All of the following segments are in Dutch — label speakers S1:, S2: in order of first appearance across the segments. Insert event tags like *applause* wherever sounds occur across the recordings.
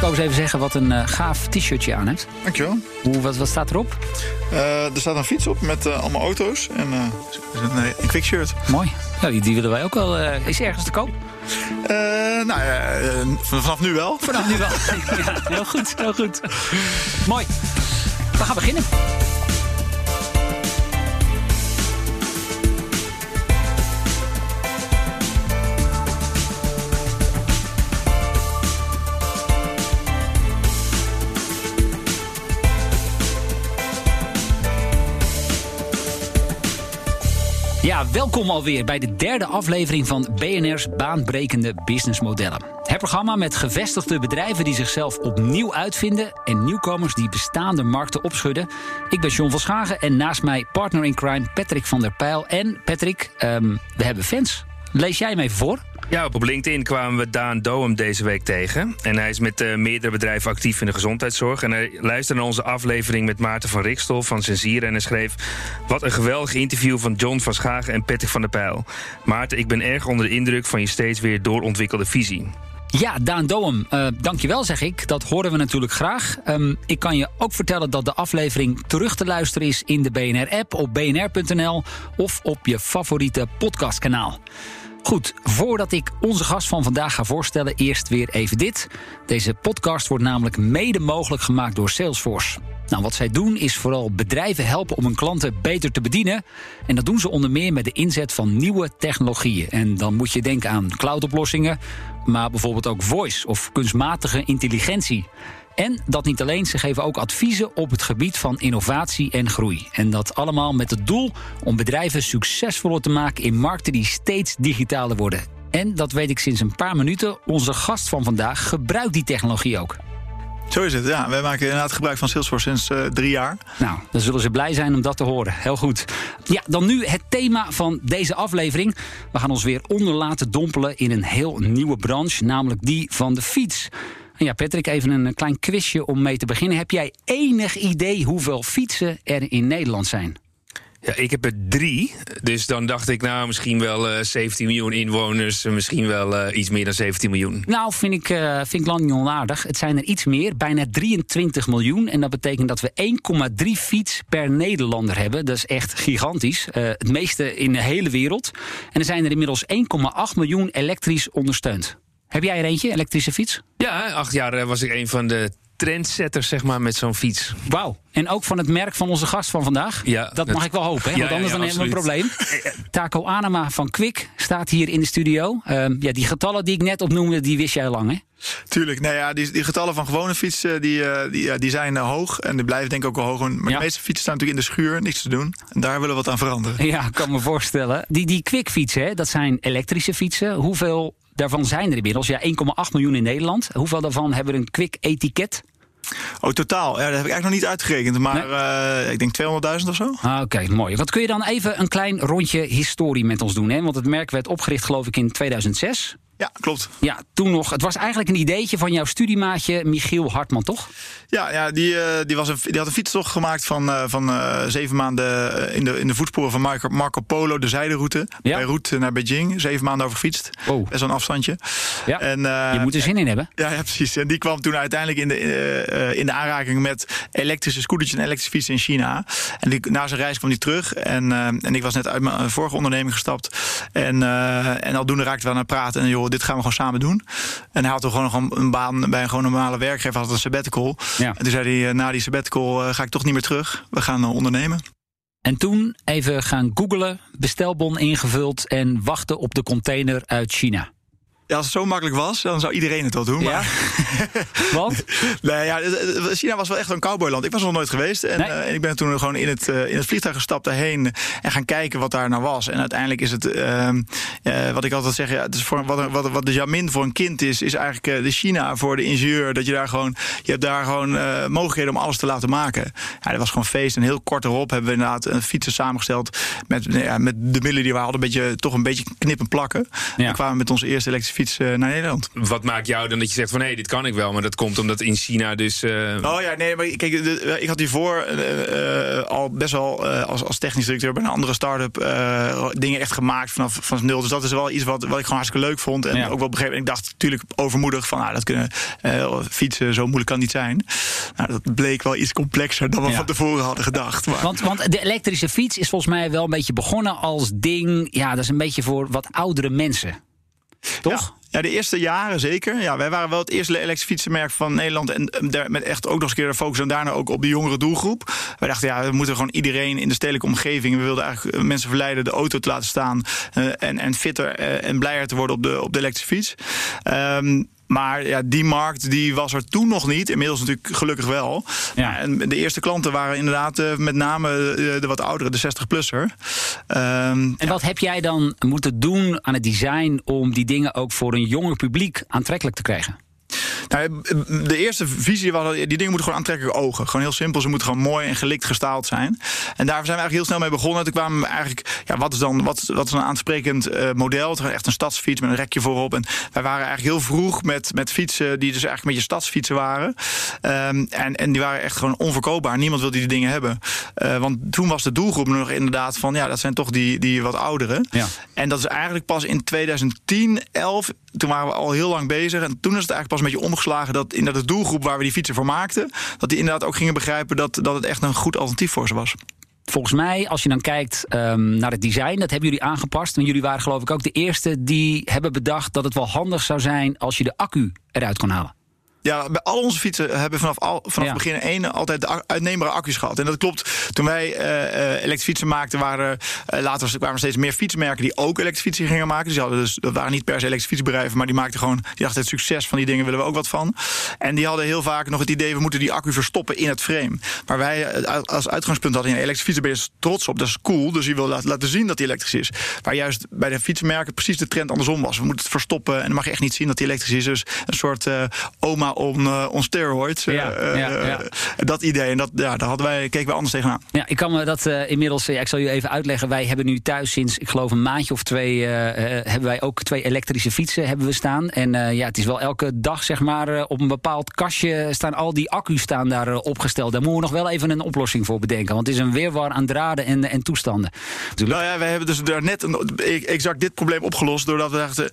S1: ik ook eens even zeggen wat een uh, gaaf t-shirtje aan hebt?
S2: Dankjewel.
S1: Hoe, wat, wat staat erop?
S2: Uh, er staat een fiets op met uh, allemaal auto's en een, een quick shirt.
S1: Mooi. Ja, die, die willen wij ook wel. is ergens te koop?
S2: nou ja, vanaf nu wel.
S1: Vanaf nu wel. *laughs* ja, heel goed, heel goed. Mooi. We gaan beginnen. Welkom alweer bij de derde aflevering van BNR's Baanbrekende Businessmodellen. Het programma met gevestigde bedrijven die zichzelf opnieuw uitvinden en nieuwkomers die bestaande markten opschudden. Ik ben John van Schagen en naast mij partner in crime Patrick van der Pijl. En Patrick, um, we hebben fans. Lees jij even voor?
S3: Ja, op LinkedIn kwamen we Daan Doem deze week tegen. En hij is met uh, meerdere bedrijven actief in de gezondheidszorg. En hij luisterde naar onze aflevering met Maarten van Rikstol van Sensier. En hij schreef: Wat een geweldig interview van John van Schagen en Patrick van der Pijl. Maarten, ik ben erg onder de indruk van je steeds weer doorontwikkelde visie.
S1: Ja, Daan Doem, uh, dankjewel zeg ik. Dat horen we natuurlijk graag. Um, ik kan je ook vertellen dat de aflevering terug te luisteren is in de BNR-app op bnr.nl of op je favoriete podcastkanaal. Goed, voordat ik onze gast van vandaag ga voorstellen, eerst weer even dit. Deze podcast wordt namelijk mede mogelijk gemaakt door Salesforce. Nou, wat zij doen is vooral bedrijven helpen om hun klanten beter te bedienen. En dat doen ze onder meer met de inzet van nieuwe technologieën. En dan moet je denken aan cloudoplossingen, maar bijvoorbeeld ook voice of kunstmatige intelligentie. En dat niet alleen, ze geven ook adviezen op het gebied van innovatie en groei. En dat allemaal met het doel om bedrijven succesvoller te maken in markten die steeds digitaler worden. En dat weet ik sinds een paar minuten. Onze gast van vandaag gebruikt die technologie ook.
S2: Zo is het, ja. Wij maken inderdaad gebruik van Salesforce sinds uh, drie jaar.
S1: Nou, dan zullen ze blij zijn om dat te horen. Heel goed. Ja, dan nu het thema van deze aflevering. We gaan ons weer onder laten dompelen in een heel nieuwe branche, namelijk die van de fiets. Ja, Patrick, even een klein quizje om mee te beginnen. Heb jij enig idee hoeveel fietsen er in Nederland zijn?
S3: Ja, ik heb er drie. Dus dan dacht ik, nou, misschien wel uh, 17 miljoen inwoners. Misschien wel uh, iets meer dan 17 miljoen.
S1: Nou, vind ik, uh, vind ik lang niet onaardig. Het zijn er iets meer, bijna 23 miljoen. En dat betekent dat we 1,3 fiets per Nederlander hebben. Dat is echt gigantisch. Het meeste in de hele wereld. En er zijn er inmiddels 1,8 miljoen elektrisch ondersteund. Heb jij er eentje, elektrische fiets?
S3: Ja, acht jaar eh, was ik een van de trendsetters zeg maar, met zo'n fiets.
S1: Wauw. En ook van het merk van onze gast van vandaag. Ja, dat, mag ik wel hopen, hè? want anders ja, dan hebben we een probleem. *laughs* Taco Anema van Kwik staat hier in de studio. Uh, ja, die getallen die ik net opnoemde, die wist jij lang, hè?
S2: Tuurlijk, nou ja, die, die getallen van gewone fietsen die, uh, die, die zijn uh, hoog. En die blijven denk ik ook wel hoog. Maar de meeste fietsen staan natuurlijk in de schuur, niks te doen. En daar willen we wat aan veranderen.
S1: Ja, ik kan me voorstellen. Die, die Kwik fietsen, dat zijn elektrische fietsen. Hoeveel daarvan zijn er inmiddels? Ja, 1,8 miljoen in Nederland. Hoeveel daarvan hebben een Kwik etiket?
S2: Oh, totaal. Ja, dat heb ik eigenlijk nog niet uitgerekend. Maar nee? uh, ik denk 200.000 of zo.
S1: Ah, Oké, okay, mooi. Wat kun je dan even een klein rondje historie met ons doen? Hè? Want het merk werd opgericht geloof ik in 2006.
S2: Ja, klopt.
S1: Ja, toen nog. Het was eigenlijk een ideetje van jouw studiemaatje Michiel Hartman, toch?
S2: Ja, ja die, uh, die, was een, die had een fietstocht gemaakt van, uh, van uh, zeven maanden in de, in de voetsporen van Marco, Marco Polo, de zijderoute. Ja. Beirut naar Beijing. Zeven maanden over gefietst.
S1: Oh.
S2: Best een afstandje.
S1: Ja. En, je moet er zin in hebben.
S2: Ja, ja, precies. En die kwam toen uiteindelijk in de, in de aanraking met elektrische scootertjes en elektrische fietsen in China. En die, na zijn reis kwam hij terug. En, en ik was net uit mijn vorige onderneming gestapt. En, en aldoende raakte we aan het praten. En joh, dit gaan we gewoon samen doen. En hij had toch gewoon nog een baan bij een gewoon normale werkgever, had een sabbatical. Ja. En toen zei hij, eh, na die sabbatical uh, ga ik toch niet meer terug. We gaan uh, ondernemen.
S1: En toen even gaan googlen, bestelbon ingevuld en wachten op de container uit China.
S2: Ja, als het zo makkelijk was, dan zou iedereen het wel doen.
S1: Ja? Want? *laughs*
S2: nee, ja, China was wel echt een cowboyland. Ik was er nog nooit geweest. En, nee. uh, en ik ben toen gewoon in het, uh, in het vliegtuig gestapt daarheen en gaan kijken wat daar nou was. En uiteindelijk is het, uh, wat ik altijd zeg, ja, het is voor, wat, wat, wat de Jamin voor een kind is, is eigenlijk de China voor de ingenieur. Dat je daar gewoon, je hebt daar gewoon mogelijkheden om alles te laten maken. Ja, dat was gewoon feest. En heel kort erop hebben we inderdaad een fietsen samengesteld met, ja, met de middelen die we hadden, een beetje, toch een beetje knippen plakken. Ja. We kwamen met onze eerste elektrische fiets naar Nederland.
S3: Wat maakt jou dan dat je zegt van hé, hey, dit kan ik wel, maar dat komt omdat in China dus.
S2: Oh ja, nee, maar kijk, ik had hiervoor al best wel als, als technisch directeur bij een andere start-up dingen echt gemaakt vanaf van nul. Dus dat is wel iets wat, wat ik gewoon hartstikke leuk vond en ook wel begrepen. En ik dacht natuurlijk overmoedig van, nou, dat kunnen fietsen zo moeilijk kan niet zijn. Nou, dat bleek wel iets complexer dan we van tevoren hadden gedacht.
S1: Maar. Want, want de elektrische fiets is volgens mij wel een beetje begonnen als ding. Ja, dat is een beetje voor wat oudere mensen. Toch?
S2: Ja, de eerste jaren zeker. Ja, wij waren wel het eerste elektrische fietsenmerk van Nederland. En met echt ook nog eens een keer de focus en daarna ook op de jongere doelgroep. Wij dachten, ja, we moeten gewoon iedereen in de stedelijke omgeving. We wilden eigenlijk eh, mensen verleiden de auto te laten staan. Uh, en, en fitter uh, en blijer te worden op de, op de elektrische fiets. Um, maar ja, die markt die was er toen nog niet. Inmiddels natuurlijk gelukkig wel. Ja. En de eerste klanten waren inderdaad uh, met name de, de, wat oudere, de 60-plusser. Um,
S1: en ja. wat heb jij dan moeten doen aan het design om die dingen ook voor een jonger publiek aantrekkelijk te krijgen?
S2: Nou, de eerste visie was, die dingen moeten gewoon aantrekkelijke ogen. Gewoon heel simpel, ze moeten gewoon mooi en gelikt gestaald zijn. En daar zijn we eigenlijk heel snel mee begonnen. Toen kwamen we eigenlijk, ja, wat is dan wat, wat is een aansprekend uh, model? Het was echt een stadsfiets met een rekje voorop. En wij waren eigenlijk heel vroeg met, met fietsen die dus eigenlijk met je stadsfietsen waren. Um, en, en die waren echt gewoon onverkoopbaar. Niemand wilde die dingen hebben. Uh, want toen was de doelgroep nog inderdaad van, ja, dat zijn toch die, die wat ouderen. Ja. En dat is eigenlijk pas in 2010, 11 toen waren we al heel lang bezig. En toen is het eigenlijk pas een beetje omgeslagen dat in de doelgroep waar we die fietsen voor maakten, dat die inderdaad ook gingen begrijpen dat, dat het echt een goed alternatief voor ze was.
S1: Volgens mij, als je dan kijkt um, naar het design, dat hebben jullie aangepast. En jullie waren geloof ik ook de eerste die hebben bedacht dat het wel handig zou zijn als je de accu eruit kon halen.
S2: Ja, bij al onze fietsen hebben vanaf, al, vanaf ja. begin één altijd de uitneembare accu's gehad. En dat klopt. Toen wij uh, elektrische fietsen maakten, waren uh, later kwamen er steeds meer fietsmerken die ook elektrische fietsen gingen maken. Dus, hadden dus dat waren niet per se elektrische fietsbedrijven, maar die maakten gewoon, die dachten het succes van die dingen willen we ook wat van. En die hadden heel vaak nog het idee, we moeten die accu verstoppen in het frame. Maar wij als uitgangspunt hadden, ja, elektrische fietsen ben je trots op, dat is cool. Dus je wil laten, zien dat die elektrisch is. Waar juist bij de fietsenmerken precies de trend andersom was. We moeten het verstoppen en dan mag je echt niet zien dat die elektrisch is. Dus een soort uh, oma on, uh, on steroids. Ja, uh, ja, ja. Dat idee. En dat, ja, daar hadden wij, keken we anders tegenaan.
S1: Ja, ik kan me dat inmiddels, ik zal je even uitleggen. Wij hebben nu thuis sinds, ik geloof een maandje of twee, hebben wij ook twee elektrische fietsen hebben we staan. En ja, het is wel elke dag, zeg maar, op een bepaald kastje staan al die accu's staan daar opgesteld. Daar moeten we nog wel even een oplossing voor bedenken. Want het is een weerwar aan draden en, en toestanden.
S2: Nou ja, wij hebben dus daar net een, exact dit probleem opgelost. Doordat we dachten,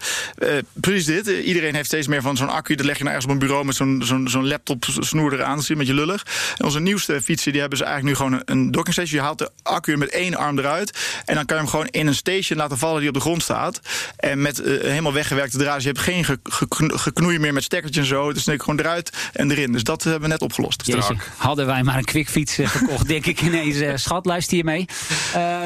S2: precies dit. iedereen heeft steeds meer van zo'n accu. Dat leg je nou ergens op een bureau met zo'n zo'n zo'n laptop snoer eraan. zie je met je lullig. En onze nieuwste fietsen die hebben ze eigenlijk nu gewoon een docking station. Je haalt de accu met één arm eruit. En dan kan je hem gewoon in een station laten vallen die op de grond staat. En met uh, helemaal weggewerkte draad. Dus je hebt geen ge ge geknoei meer met stekkertjes en zo. Dus dan gewoon eruit en erin. Dus dat hebben we net opgelost.
S1: Jezus, hadden wij maar een quickfiets uh, gekocht, denk ik ineens. Uh, schat, luister je mee?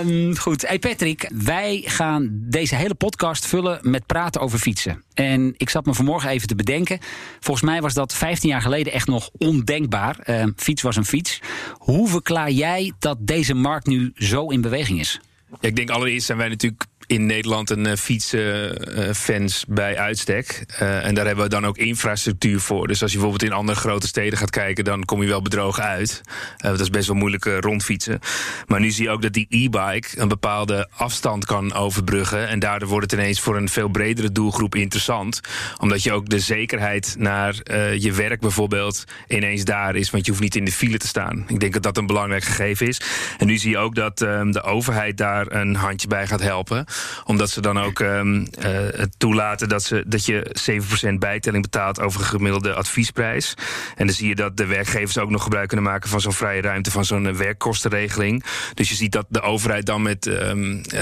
S1: Um, goed. Hey Patrick, wij gaan deze hele podcast vullen met praten over fietsen. En ik zat me vanmorgen even te bedenken. Volgens mij was dat 15 jaar geleden echt nog ondenkbaar. Uh, fiets was een fiets. Hoe verklaar jij dat deze markt nu zo in beweging is?
S3: Ja, ik denk allereerst zijn wij natuurlijk in Nederland een uh, fietsenfans uh, bij uitstek. Uh, en daar hebben we dan ook infrastructuur voor. Dus als je bijvoorbeeld in andere grote steden gaat kijken, dan kom je wel bedrogen uit. dat is best wel moeilijk rondfietsen. Maar nu zie je ook dat die e-bike een bepaalde afstand kan overbruggen. En daardoor wordt het ineens voor een veel bredere doelgroep interessant. Omdat je ook de zekerheid naar je werk bijvoorbeeld ineens daar is. Want je hoeft niet in de file te staan. Ik denk dat dat een belangrijk gegeven is. En nu zie je ook dat ehm, de overheid daar een handje bij gaat helpen omdat ze dan ook um, uh, toelaten dat, ze, dat je 7% bijtelling betaalt over een gemiddelde adviesprijs. En dan zie je dat de werkgevers ook nog gebruik kunnen maken van zo'n vrije ruimte, van zo'n werkkostenregeling. Dus je ziet dat de overheid dan met, um, uh,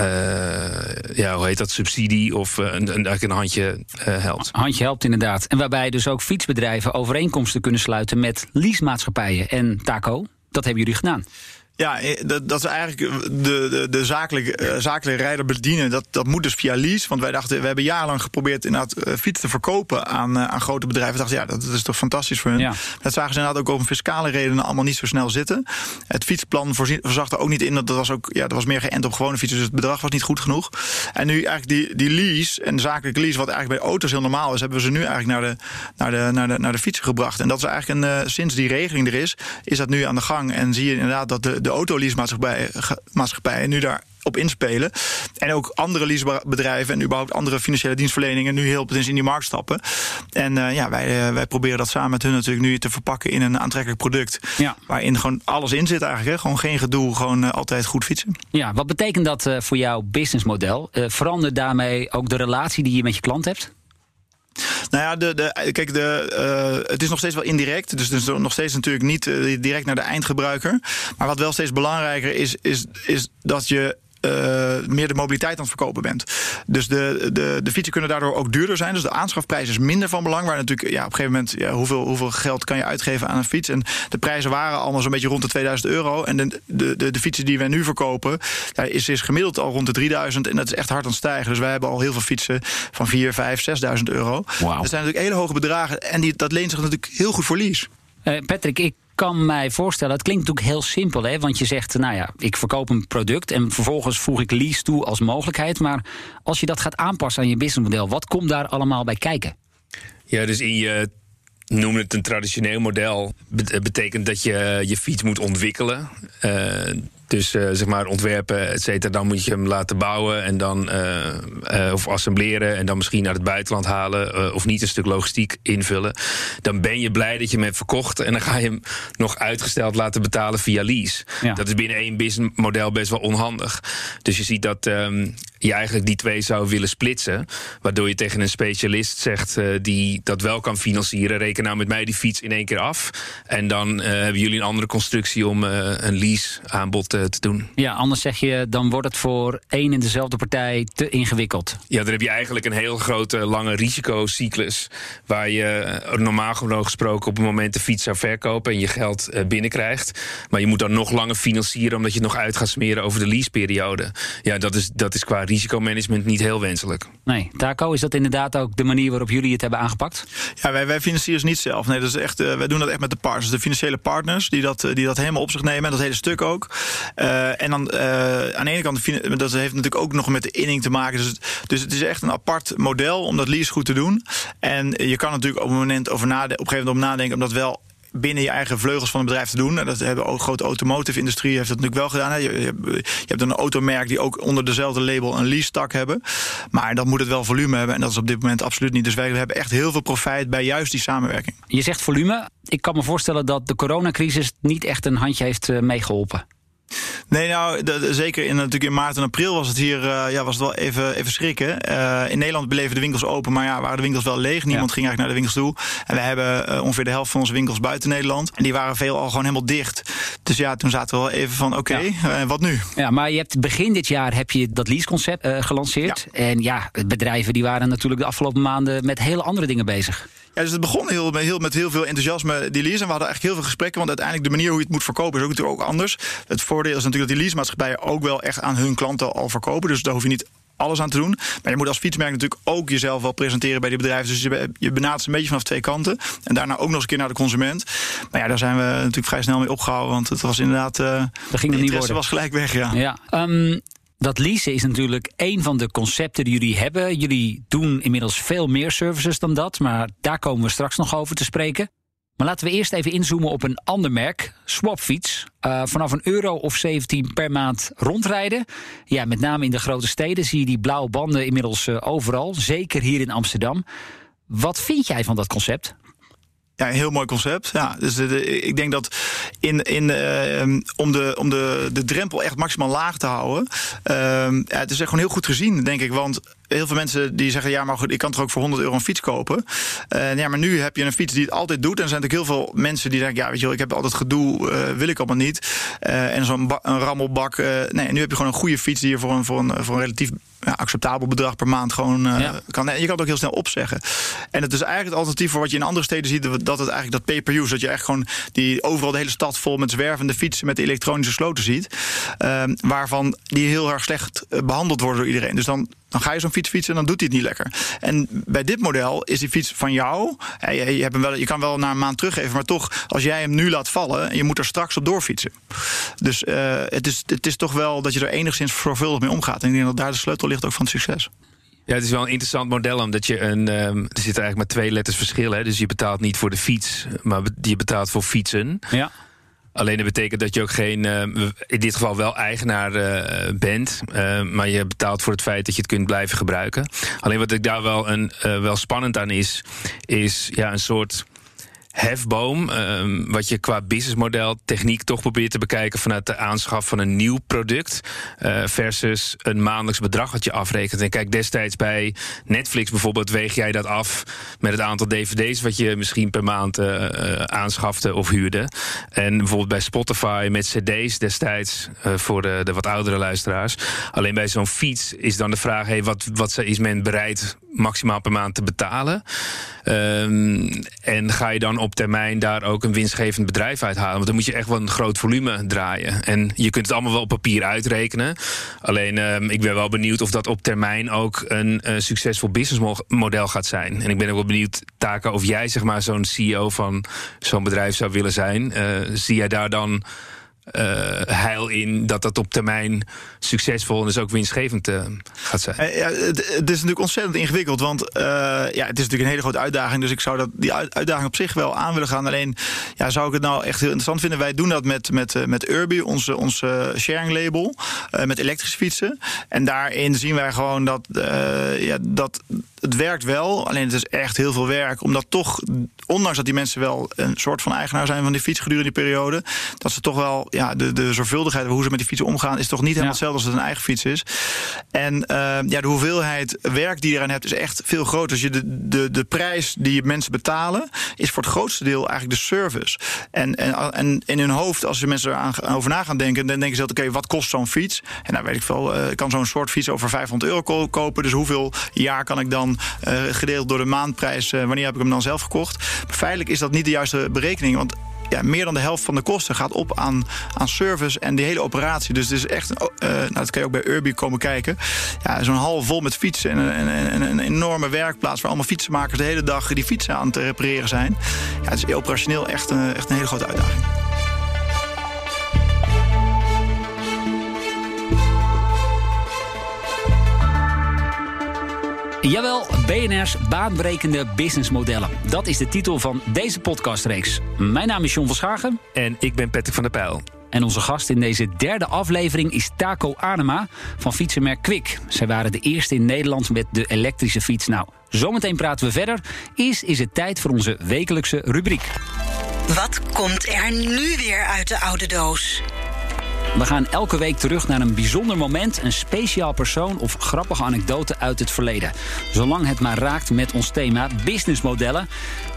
S3: ja, hoe heet dat, subsidie of een, een, een handje helpt.
S1: Handje helpt inderdaad. En waarbij dus ook fietsbedrijven overeenkomsten kunnen sluiten met leasemaatschappijen. En Taco, dat hebben jullie gedaan.
S2: Ja, eh, dat, dat is eigenlijk de, de, de zakelijke, uh, zakelijke rijder bedienen. Dat, dat moet dus via lease. Want wij dachten, we hebben jarenlang geprobeerd inderdaad fiets te verkopen aan, aan grote bedrijven. We dachten, ja, dat, dat is toch fantastisch voor hun. Ja. Dat zagen ze inderdaad ook om fiscale redenen allemaal niet zo snel zitten. Het fietsplan voorzag er ook niet in. Dat was ook, ja, dat was meer geënt op gewone fietsen. Dus het bedrag was niet goed genoeg. En nu eigenlijk die, die lease en zakelijke lease, wat eigenlijk bij auto's heel normaal is, hebben we ze nu eigenlijk naar de, naar de, naar de, naar de fietsen gebracht. En dat is eigenlijk een, sinds die regeling er is, is dat nu aan de gang. En zie je inderdaad dat de, de autoleasemaatschappij maatschappij nu daar op inspelen. En ook andere leasebedrijven en überhaupt andere financiële dienstverleningen nu heel in die markt stappen. En uh, ja, wij, uh, wij proberen dat samen met hun natuurlijk nu te verpakken in een aantrekkelijk product. Ja. Waarin gewoon alles in zit eigenlijk. Hè? Gewoon geen gedoe, gewoon uh, altijd goed fietsen.
S1: Ja, wat betekent dat voor jouw businessmodel? verandert daarmee ook de relatie die je met je klant hebt?
S2: Nou ja, de, de, kijk, de, uh, het is nog steeds wel indirect. Dus het is nog steeds natuurlijk niet uh, direct naar de eindgebruiker. Maar wat wel steeds belangrijker is, is, is dat je uh, meer de mobiliteit aan het verkopen bent. Dus de, de, de fietsen kunnen daardoor ook duurder zijn. Dus de aanschafprijs is minder van belang. Waar natuurlijk ja, op een gegeven moment ja, hoeveel, hoeveel geld kan je uitgeven aan een fiets. En de prijzen waren allemaal zo'n beetje rond de 2000 euro. En de, de, de, de fietsen die wij nu verkopen, daar is, is gemiddeld al rond de 3000. En dat is echt hard aan het stijgen. Dus wij hebben al heel veel fietsen van 4, 5, 6000 euro. Wow. Dat zijn natuurlijk hele hoge bedragen. En die, dat leent zich natuurlijk heel goed voor lease.
S1: Uh, Patrick, ik kan mij voorstellen, het klinkt natuurlijk heel simpel, hè? want je zegt, nou ja, ik verkoop een product en vervolgens voeg ik lease toe als mogelijkheid. Maar als je dat gaat aanpassen aan je businessmodel, wat komt daar allemaal bij kijken?
S3: Ja, dus in je noem het een traditioneel model. betekent dat je je fiets moet ontwikkelen. Uh, dus uh, zeg maar ontwerpen, et cetera. Dan moet je hem laten bouwen en dan uh, uh, of assembleren en dan misschien naar het buitenland halen of niet een stuk logistiek invullen. Dan ben je blij dat je hem hebt verkocht en dan ga je hem nog uitgesteld laten betalen via lease. Ja. Dat is binnen één businessmodel best wel onhandig. Dus je ziet dat um, je eigenlijk die twee zou willen splitsen. Waardoor je tegen een specialist zegt die dat wel kan financieren. Reken nou met mij die fiets in één keer af. En dan hebben jullie een andere constructie om een lease aanbod te te doen.
S1: Ja, anders zeg je, dan wordt het voor één en dezelfde partij te ingewikkeld.
S3: Ja, dan heb je eigenlijk een heel grote, lange risicocyclus. Waar je eh, normaal gesproken op het moment de fiets zou verkopen en je geld eh, binnenkrijgt. Maar je moet dan nog langer financieren omdat je het nog uit gaat smeren over de leaseperiode. Ja, dat is, dat is qua risicomanagement niet heel wenselijk.
S1: Nee, Taco, is dat inderdaad ook de manier waarop jullie het hebben aangepakt?
S2: Ja, wij, wij financieren niet zelf. Nee, dat is echt, uh, wij doen dat echt met de partners. De financiële partners die dat, die dat helemaal op zich nemen. En dat hele stuk ook. Uh, en dan uh, aan de ene kant, dat heeft natuurlijk ook nog met de inning te maken. Dus, dus het is echt een apart model om dat lease goed te doen. En je kan natuurlijk op een moment over nadenken, op gegeven moment om nadenken om dat wel binnen je eigen vleugels van het bedrijf te doen. En dat hebben ook grote automotive industrie heeft dat natuurlijk wel gedaan. Je, je, hebt een automerk die ook onder dezelfde label een lease tak hebben. Maar dan moet het wel volume hebben. En dat is op dit moment absoluut niet. Dus wij hebben echt heel veel profijt bij juist die samenwerking.
S1: Je zegt volume. Ik kan me voorstellen dat de coronacrisis niet echt een handje heeft eh, meegeholpen.
S2: Nee, nou, zeker in, natuurlijk in maart en april was het hier uh, ja, was het wel even, even schrikken. Uh, in Nederland bleven de winkels open, maar ja, waren de winkels wel leeg. Niemand ging eigenlijk naar de winkels toe. En we hebben uh, ongeveer de helft van onze winkels buiten Nederland. En die waren veel al gewoon helemaal dicht. Dus ja, toen zaten we wel even van, oké, okay, ja. wat nu?
S1: Ja, maar je hebt begin dit jaar heb je dat leaseconcept gelanceerd. Ja. En ja, bedrijven die waren natuurlijk de afgelopen maanden met hele andere dingen bezig.
S2: Ja, dus het begon heel, heel, met heel veel enthousiasme, die lease. En we hadden eigenlijk heel veel gesprekken. Want uiteindelijk de manier hoe je het moet verkopen is ook natuurlijk ook anders. Het voordeel is natuurlijk dat die leasemaatschappijen ook wel echt aan hun klanten al verkopen. Dus daar hoef je niet alles aan te doen. Maar je moet als fietsmerk natuurlijk ook jezelf wel presenteren bij die bedrijven. Dus je, je benadert een beetje vanaf twee kanten. En daarna ook nog eens een keer naar de consument. Maar ja, daar zijn we natuurlijk vrij snel mee opgehouden. Want het was inderdaad. Uh,
S1: dat ging er niet worden.
S2: was gelijk weg, ja.
S1: ja. Um, dat leasen is natuurlijk een van de concepten die jullie hebben. Jullie doen inmiddels veel meer services dan dat, maar daar komen we straks nog over te spreken. Maar laten we eerst even inzoomen op een ander merk, Swapfiets. Uh, vanaf een euro of 17 per maand rondrijden. Ja, met name in de grote steden zie je die blauwe banden inmiddels uh, overal. Zeker hier in Amsterdam. Wat vind jij van dat concept?
S2: Ja, een heel mooi concept. Ja, dus de, ik denk dat in, in, uh, om, de, om de, de drempel echt maximaal laag te houden. Uh, ja, het is echt gewoon heel goed gezien, denk ik. Want heel veel mensen die zeggen: ja, maar goed, ik kan toch ook voor 100 euro een fiets kopen. Uh, ja, maar nu heb je een fiets die het altijd doet. En er zijn natuurlijk heel veel mensen die zeggen: ja, weet je wel, ik heb altijd gedoe, uh, wil ik allemaal niet. Uh, en zo'n rammelbak. nee, nu heb je gewoon een goede fiets die je voor een, voor een, voor een relatief ja, acceptabel bedrag per maand gewoon uh, kan. je kan het ook heel snel opzeggen. En het is eigenlijk het alternatief voor wat je in andere steden ziet, dat het eigenlijk dat pay-per-use, dat je echt gewoon die overal de hele stad vol met zwervende fietsen met elektronische sloten ziet, uh, waarvan die heel erg slecht behandeld worden door iedereen. Dus dan dan ga je zo'n fiets fietsen en dan doet hij het niet lekker. En bij dit model is die fiets van jou. Je, je, hebt hem wel, je kan wel na een maand teruggeven, maar toch, als jij hem nu laat vallen, je moet er straks op doorfietsen. Dus uh, het, is, het is toch wel dat je er enigszins zorgvuldig mee omgaat. En ik denk dat daar de sleutel ligt ook van het succes.
S3: Ja, het is wel een interessant model, omdat je een. Um, er zitten eigenlijk maar twee letters verschil. Hè? Dus je betaalt niet voor de fiets, maar je betaalt voor fietsen.
S1: Ja.
S3: Alleen dat betekent dat je ook geen, uh, in dit geval wel eigenaar uh, bent. Uh, maar je betaalt voor het feit dat je het kunt blijven gebruiken. Alleen wat ik daar wel, een, wel spannend aan is, is ja, een soort hefboom. Um, wat je qua businessmodel techniek toch probeert te bekijken vanuit de aanschaf van een nieuw product. Uh, versus een maandelijks bedrag wat je afrekent. En kijk, destijds bij Netflix bijvoorbeeld weeg jij dat af met het aantal dvd's wat je misschien per maand uh, aanschafte of huurde. En bijvoorbeeld bij Spotify met cd's destijds voor de, de, wat oudere luisteraars. Alleen bij zo'n fiets is dan de vraag: hey, wat, wat is men bereid maximaal per maand te betalen? Um, en ga je dan op termijn daar ook een winstgevend bedrijf uithalen? Want dan moet je echt wel een groot volume draaien. En je kunt het allemaal wel op papier uitrekenen. Alleen um, ik ben wel benieuwd of dat op termijn ook een uh, succesvol businessmodel gaat zijn. En ik ben ook wel benieuwd, Taka, of jij zeg maar zo'n CEO van zo'n bedrijf zou willen zijn. Uh, zie jij daar dan uh, heil in dat dat op termijn succesvol en dus ook winstgevend uh, gaat zijn.
S2: Ja, het, is natuurlijk ontzettend ingewikkeld, want ja, het is natuurlijk een hele grote uitdaging. Dus ik zou dat, die uitdaging op zich wel aan willen gaan. Alleen ja, zou ik het nou echt heel interessant vinden. Wij doen dat met, met, met Urbi, onze, onze sharing label, met elektrische fietsen. En daarin zien wij gewoon dat, ja, dat het werkt wel. Alleen het is echt heel veel werk. Omdat toch, ondanks dat die mensen wel een soort van eigenaar zijn van die fiets gedurende die periode, dat ze toch wel ja, de, de zorgvuldigheid hoe ze met die fietsen omgaan, is toch niet helemaal ja. hetzelfde als het een eigen fiets is. En uh, ja, de hoeveelheid werk die je eraan hebt, is echt veel groter. Dus je de, de, de prijs die mensen betalen, is voor het grootste deel eigenlijk de service. En, en, en in hun hoofd, als je mensen erover na gaan denken, dan denken ze dat, oké, okay, wat kost zo'n fiets? En nou weet ik veel, uh, kan zo'n soort fiets over 500 euro kopen. Dus hoeveel jaar kan ik dan uh, gedeeld door de maandprijs, wanneer heb ik hem dan zelf gekocht? Maar feitelijk is dat niet de juiste berekening, want ja, meer dan de helft van de kosten gaat op aan, aan service en die hele operatie. Dus het is echt, uh, nou, dat kan je ook bij Urbi komen kijken. Ja, zo'n hal vol met fietsen en, en, en, een enorme werkplaats waar allemaal fietsenmakers de hele dag die fietsen aan te repareren zijn. Ja, het is operationeel echt, uh, echt een hele grote uitdaging.
S1: Jawel, BNR's baanbrekende businessmodellen. Dat is de titel van deze podcastreeks. Mijn naam is John van Schagen.
S3: En ik ben Patrick van der Pijl.
S1: En onze gast in deze derde aflevering is Taco Anema van fietsenmerk Kwik. Zij waren de eerste in Nederland met de elektrische fiets. Nou, zometeen praten we verder. Eerst is het tijd voor onze wekelijkse rubriek.
S4: Wat komt er nu weer uit de oude doos?
S1: We gaan elke week terug naar een bijzonder moment, een speciaal persoon of grappige anekdote uit het verleden. Zolang het maar raakt met ons thema businessmodellen.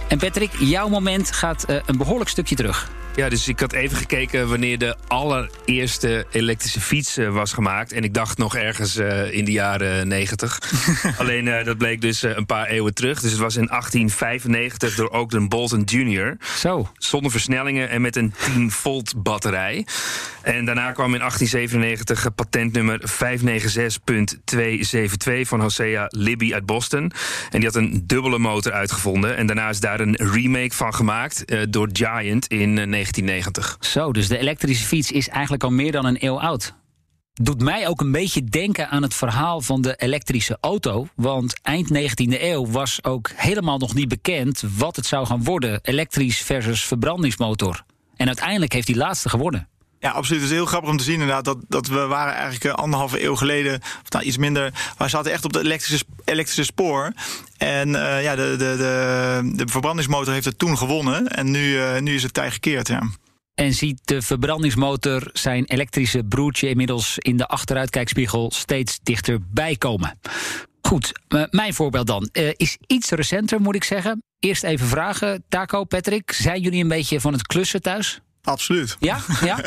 S1: En Patrick, jouw moment gaat uh, een behoorlijk stukje terug.
S3: Ja, dus ik had even gekeken wanneer de allereerste elektrische fiets uh, was gemaakt. En ik dacht nog ergens uh, in de jaren 90. *laughs* Alleen uh, dat bleek dus een paar eeuwen terug. Dus het was in 1895 door Ogden Bolton Jr.
S1: Zo.
S3: Zonder versnellingen en met een 10 volt batterij. En daarna kwam in 1897 patentnummer 596.272 van Hosea Libby uit Boston. En die had een dubbele motor uitgevonden. En daarna is daar een remake van gemaakt door Giant in 1990.
S1: Zo, dus de elektrische fiets is eigenlijk al meer dan een eeuw oud. Doet mij ook een beetje denken aan het verhaal van de elektrische auto. Want eind 19e eeuw was ook helemaal nog niet bekend wat het zou gaan worden: elektrisch versus verbrandingsmotor. En uiteindelijk heeft die laatste geworden.
S2: Ja, absoluut. Het is heel grappig om te zien inderdaad dat, dat we waren eigenlijk eh, anderhalve eeuw geleden, of nou iets minder, we zaten echt op het elektrische, elektrische spoor. En uh, ja, de, de, de, de verbrandingsmotor heeft het toen gewonnen en nu, uh, nu is het tij gekeerd. Ja.
S1: En ziet de verbrandingsmotor zijn elektrische broertje inmiddels in de achteruitkijkspiegel steeds dichterbij komen. Goed, mijn voorbeeld dan. is iets recenter, moet ik zeggen. Eerst even vragen, Taco, Patrick, zijn jullie een beetje van het klussen thuis?
S2: Absoluut.
S1: Ja? ja?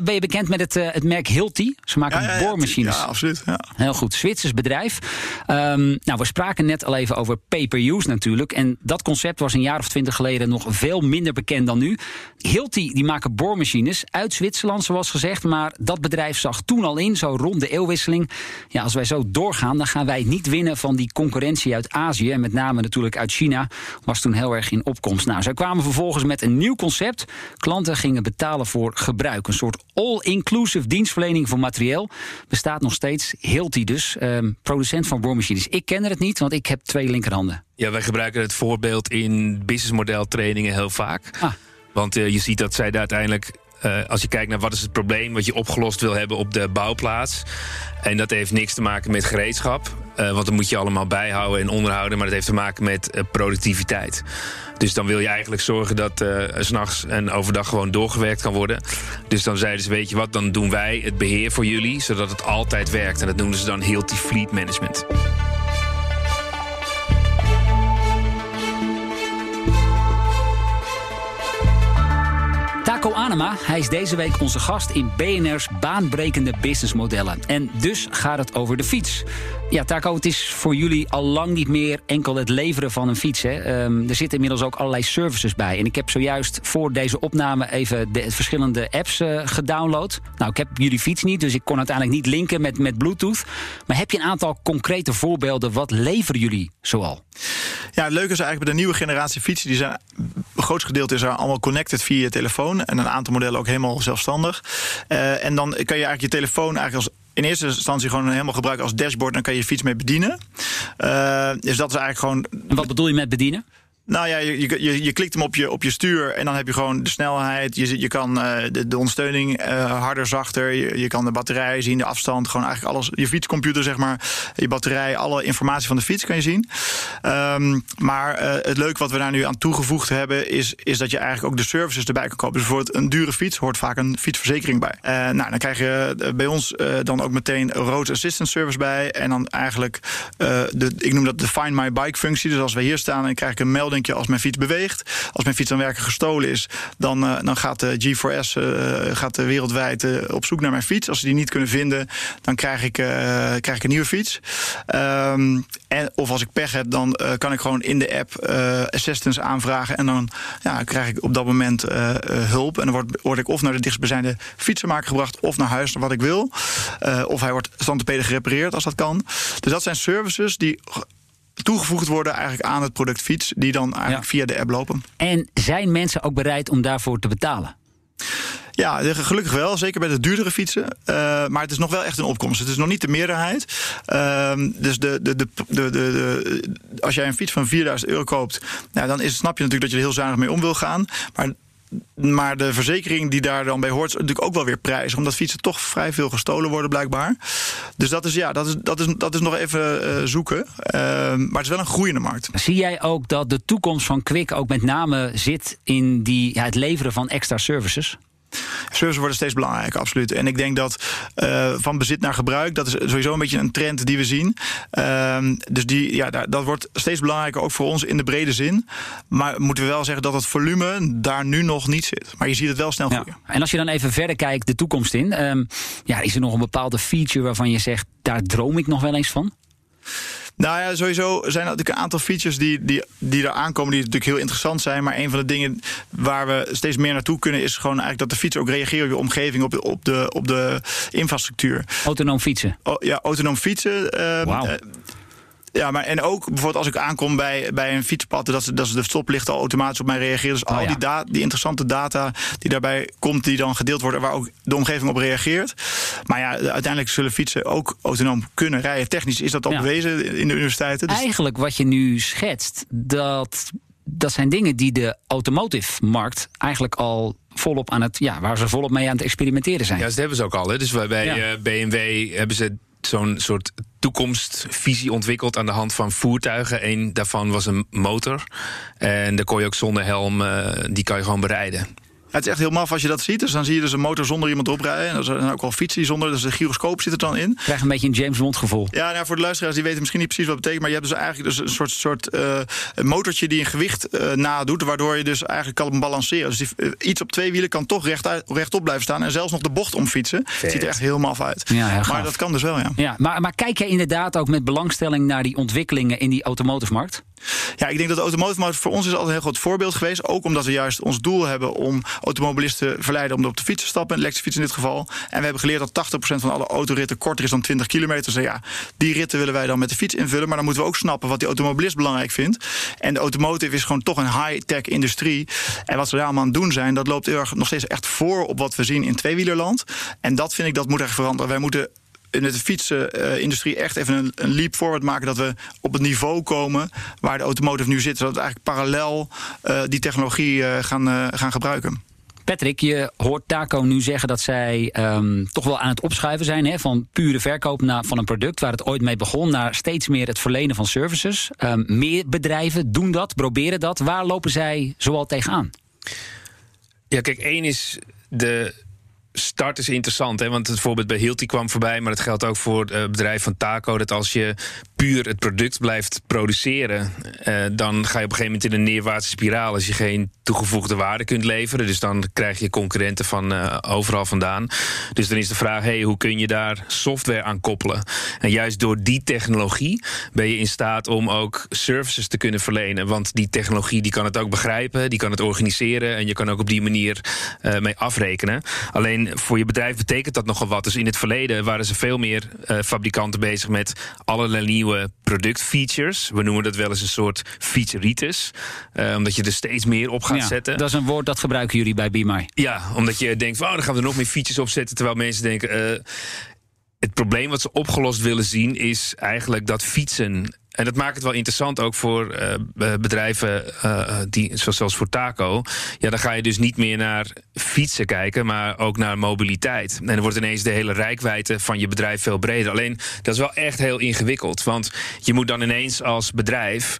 S1: Ben je bekend met het, uh, het merk Hilti? Ze maken
S2: ja, ja,
S1: boormachines.
S2: Ja, absoluut. Ja.
S1: Heel goed. Zwitsers bedrijf. Um, nou, we spraken net al even over pay-per-use natuurlijk. En dat concept was een jaar of twintig geleden nog veel minder bekend dan nu. Hilti die maken boormachines uit Zwitserland, zoals gezegd. Maar dat bedrijf zag toen al in, zo rond de eeuwwisseling. Ja, als wij zo doorgaan, dan gaan wij niet winnen van die concurrentie uit Azië. En met name natuurlijk uit China. Was toen heel erg in opkomst. Nou, zij kwamen vervolgens met een nieuw concept. Klanten gingen betalen voor gebruik. Een soort all-inclusive dienstverlening voor materieel. Bestaat nog steeds. Hilti dus, um, producent van boormachines. Ik ken het niet, want ik heb twee linkerhanden.
S3: Ja, wij gebruiken het voorbeeld in businessmodel trainingen heel vaak.
S1: Ah.
S3: Want uh, je ziet dat zij daar uiteindelijk eh, als je kijkt naar wat is het probleem wat je opgelost wil hebben op de bouwplaats. En dat heeft niks te maken met gereedschap. Uh, want dat moet je allemaal bijhouden en onderhouden. Maar dat heeft te maken met uh, productiviteit. Dus dan wil je eigenlijk zorgen dat uh, s'nachts en overdag gewoon doorgewerkt kan worden. Dus dan zeiden ze, weet je wat, dan doen wij het beheer voor jullie... zodat het altijd werkt. En dat noemen ze dan Hilti Fleet Management.
S1: Hij is deze week onze gast in BNR's baanbrekende businessmodellen. En dus gaat het over de fiets. Ja, Taco, het is voor jullie al lang niet meer enkel het leveren van een fiets. Hè. Um, er zitten inmiddels ook allerlei services bij. En ik heb zojuist voor deze opname even de verschillende apps uh, gedownload. Nou, ik heb jullie fiets niet, dus ik kon uiteindelijk niet linken met, met Bluetooth. Maar heb je een aantal concrete voorbeelden? Wat leveren jullie zoal?
S2: Ja, het leuke is eigenlijk bij de nieuwe generatie fietsen... die zijn, het grootste gedeelte is allemaal connected via je telefoon... en een aantal modellen ook helemaal zelfstandig. Uh, en dan kan je eigenlijk je telefoon eigenlijk als in eerste instantie gewoon helemaal gebruiken als dashboard. Dan kan je je fiets mee bedienen. Uh, dus dat is eigenlijk gewoon.
S1: Wat bedoel je met bedienen?
S2: Nou ja, je, je, je klikt hem op je, op je stuur en dan heb je gewoon de snelheid. Je, je kan uh, de, de ondersteuning uh, harder, zachter. Je, je kan de batterij zien, de afstand. Gewoon eigenlijk alles. Je fietscomputer, zeg maar. Je batterij, alle informatie van de fiets kan je zien. Um, maar uh, het leuke wat we daar nu aan toegevoegd hebben, is, is dat je eigenlijk ook de services erbij kan kopen. Dus bijvoorbeeld een dure fiets hoort vaak een fietsverzekering bij. nou, dan krijg je bij ons dan ook meteen road assistance service bij. En dan eigenlijk, de, ik noem dat de Find My Bike functie. Dus als we hier staan, dan krijg ik een melding als mijn fiets beweegt. Als mijn fiets dan werken gestolen is, dan, uh, dan gaat de G4S uh, wereldwijd uh, op zoek naar mijn fiets. Als ze die niet kunnen vinden, dan krijg ik, krijg ik een nieuwe fiets. Um, en, of als ik pech heb, dan kan ik gewoon in de app assistance aanvragen. En dan ja, krijg ik op dat moment hulp. En dan word, word ik of naar de dichtstbijzijnde fietsenmaker gebracht, of naar huis, wat ik wil. of hij wordt standtepeden gerepareerd als dat kan. Dus dat zijn services die toegevoegd worden eigenlijk aan het product fiets, die dan eigenlijk ja. via de app lopen.
S1: En zijn mensen ook bereid om daarvoor te betalen?
S2: Ja, gelukkig wel. Zeker bij de duurdere fietsen. Uh, maar het is nog wel echt een opkomst. Het is nog niet de meerderheid. Uh, dus de, de, de, de, de, als jij een fiets van 4000 euro koopt, nou, dan is, snap je natuurlijk dat je er heel zuinig mee om wil gaan. Maar maar de verzekering die daar dan bij hoort, is natuurlijk ook wel weer prijs. Omdat fietsen toch vrij veel gestolen worden, blijkbaar. Dus dat is, ja, dat is, dat is, dat is nog even uh, zoeken. Uh, maar het is wel een groeiende markt.
S1: Zie jij ook dat de toekomst van Quick ook met name zit in die, het leveren van extra services?
S2: Services worden steeds belangrijker, absoluut. En ik denk dat uh, van bezit naar gebruik, dat is sowieso een beetje een trend die we zien. Uh, dus die, ja, dat wordt steeds belangrijker, ook voor ons in de brede zin. Maar moeten we wel zeggen dat het volume daar nu nog niet zit. Maar je ziet het wel snel groeien.
S1: Ja. En als je dan even verder kijkt de toekomst in, um, ja, is er nog een bepaalde feature waarvan je zegt, daar droom ik nog wel eens van?
S2: Nou ja, sowieso zijn er natuurlijk een aantal features die, die, die er aankomen die natuurlijk heel interessant zijn. Maar een van de dingen waar we steeds meer naartoe kunnen is gewoon eigenlijk dat de fiets ook reageert op je omgeving, op, op, de, op de infrastructuur.
S1: Autonoom fietsen.
S2: Oh, ja, autonoom fietsen. Uh,
S1: wow.
S2: Ja, maar en ook bijvoorbeeld als ik aankom bij, bij een fietspad, dat ze, dat ze de stoplichten al automatisch op mij reageren. Dus
S1: Oh,
S2: al
S1: ja.
S2: die, da die interessante data die daarbij komt, die dan gedeeld worden, waar ook de omgeving op reageert. Maar ja, uiteindelijk zullen fietsen ook autonoom kunnen rijden. Technisch is dat al
S1: Ja.
S2: bewezen in de universiteiten. Dus
S1: Eigenlijk wat je nu schetst, dat, dat zijn dingen die de automotive-markt eigenlijk al volop aan het, ja, waar ze volop mee aan het experimenteren zijn.
S3: Ja, dat hebben ze ook al. Hè. Dus bij
S1: Ja.
S3: eh, BMW hebben ze zo'n soort toekomstvisie ontwikkeld aan de hand van voertuigen. Eén daarvan was een motor. En daar kon je ook zonder helm, eh, die kan je gewoon bereiden.
S2: Het is echt heel maf als je dat ziet. Dus dan zie je dus een motor zonder iemand erop rijden. En er zijn ook al fietsen zonder. Dus de gyroscoop zit er dan in.
S1: Krijg een beetje een James Bond gevoel.
S2: Ja, nou, voor de luisteraars die weten misschien niet precies wat het betekent. Maar je hebt dus eigenlijk dus een soort, soort eh, een motortje die een gewicht eh, nadoet. Waardoor je dus eigenlijk kan balanceren. Dus die, eh, iets op twee wielen kan toch rechtuit, rechtop blijven staan. En zelfs nog de bocht omfietsen.
S3: Vet.
S2: Ziet er echt heel maf uit.
S1: Ja, heel
S2: maar dat kan dus wel, ja.
S1: Ja, maar, maar kijk jij inderdaad ook met belangstelling naar die ontwikkelingen in die automotive-markt?
S2: Ja, ik denk dat de automotive voor ons is altijd een heel groot voorbeeld geweest. Ook omdat we juist ons doel hebben om automobilisten te verleiden om op de fiets te stappen. Elektrische fiets in dit geval. En we hebben geleerd dat 80% van alle autoritten korter is dan 20 kilometer. Dus ja, die ritten willen wij dan met de fiets invullen. Maar dan moeten we ook snappen wat die automobilist belangrijk vindt. En de automotive is gewoon toch een high-tech industrie. En wat ze daar allemaal aan doen zijn, dat loopt heel erg nog steeds echt voor op wat we zien in tweewielerland. En dat vind ik, dat moet echt veranderen. Wij moeten in de fietsenindustrie echt even een, een leap forward maken. Dat we op het niveau komen waar de automotive nu zit. Zodat we eigenlijk parallel eh, die technologie eh, gaan, eh, gaan gebruiken.
S1: Patrick, je hoort Taco nu zeggen dat zij ehm, toch wel aan het opschuiven zijn. Hè, van pure verkoop naar, van een product waar het ooit mee begon. Naar steeds meer het verlenen van services. Um, meer bedrijven doen dat, proberen dat. Waar lopen zij zoal tegenaan?
S3: Ja, kijk, één is de start is interessant. Hè? Want het voorbeeld bij Hilti kwam voorbij. Maar dat geldt ook voor het bedrijf van Taco. Dat als je puur het product blijft produceren, uh, dan ga je op een gegeven moment in een neerwaartse spiraal als je geen toegevoegde waarde kunt leveren. Dus dan krijg je concurrenten van uh, overal vandaan. Dus dan is de vraag: hey, hoe kun je daar software aan koppelen? En juist door die technologie ben je in staat om ook services te kunnen verlenen. Want die technologie die kan het ook begrijpen, die kan het organiseren en je kan ook op die manier uh, mee afrekenen. Alleen voor je bedrijf betekent dat nogal wat. Dus in het verleden waren ze veel meer fabrikanten bezig met allerlei nieuwe productfeatures. We noemen dat wel eens een soort featureitis. Uh, omdat je er steeds meer op gaat
S1: ja,
S3: zetten.
S1: Dat is een woord dat gebruiken jullie bij BeMy.
S3: Ja, omdat je denkt, oh, dan gaan we er nog meer features op zetten. Terwijl mensen denken. Uh, het probleem wat ze opgelost willen zien is eigenlijk dat fietsen en dat maakt het wel interessant ook voor uh, bedrijven uh, die, zoals voor Taco. Ja, dan ga je dus niet meer naar fietsen kijken, maar ook naar mobiliteit. En dan wordt ineens de hele rijkwijde van je bedrijf veel breder. Alleen dat is wel echt heel ingewikkeld. Want je moet dan ineens als bedrijf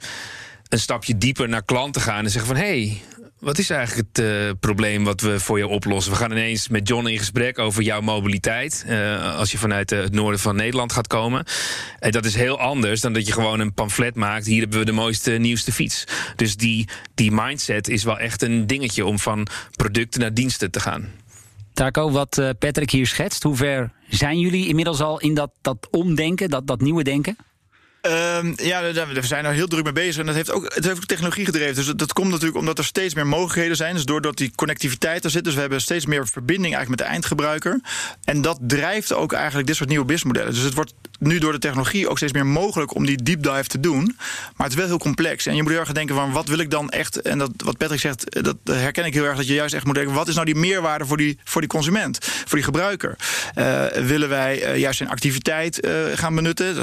S3: een stapje dieper naar klanten gaan en zeggen van hé. Hey, wat is eigenlijk het uh, probleem wat we voor je oplossen? We gaan ineens met John in gesprek over jouw mobiliteit. Uh, als je vanuit uh, het noorden van Nederland gaat komen. En dat is heel anders dan dat je gewoon een pamflet maakt. Hier hebben we de mooiste, nieuwste fiets. Dus die, die mindset is wel echt een dingetje om van producten naar diensten te gaan.
S1: Taco, wat Patrick hier schetst, hoe ver zijn jullie inmiddels al in dat, dat omdenken, dat, dat nieuwe denken?
S2: Um, ja, we zijn er heel druk mee bezig. En dat heeft ook, het heeft ook technologie gedreven. Dus dat, komt natuurlijk omdat er steeds meer mogelijkheden zijn. Dus doordat die connectiviteit er zit. Dus we hebben steeds meer verbinding eigenlijk met de eindgebruiker. En dat drijft ook eigenlijk dit soort nieuwe businessmodellen. Dus het wordt nu door de technologie ook steeds meer mogelijk om die deep dive te doen. Maar het is wel heel complex. En je moet heel erg denken van wat wil ik dan echt. En dat, wat Patrick zegt, dat herken ik heel erg. Dat je juist echt moet denken: wat is nou die meerwaarde voor die, voor die consument, voor die gebruiker? Uh, willen wij uh, juist zijn activiteit gaan benutten?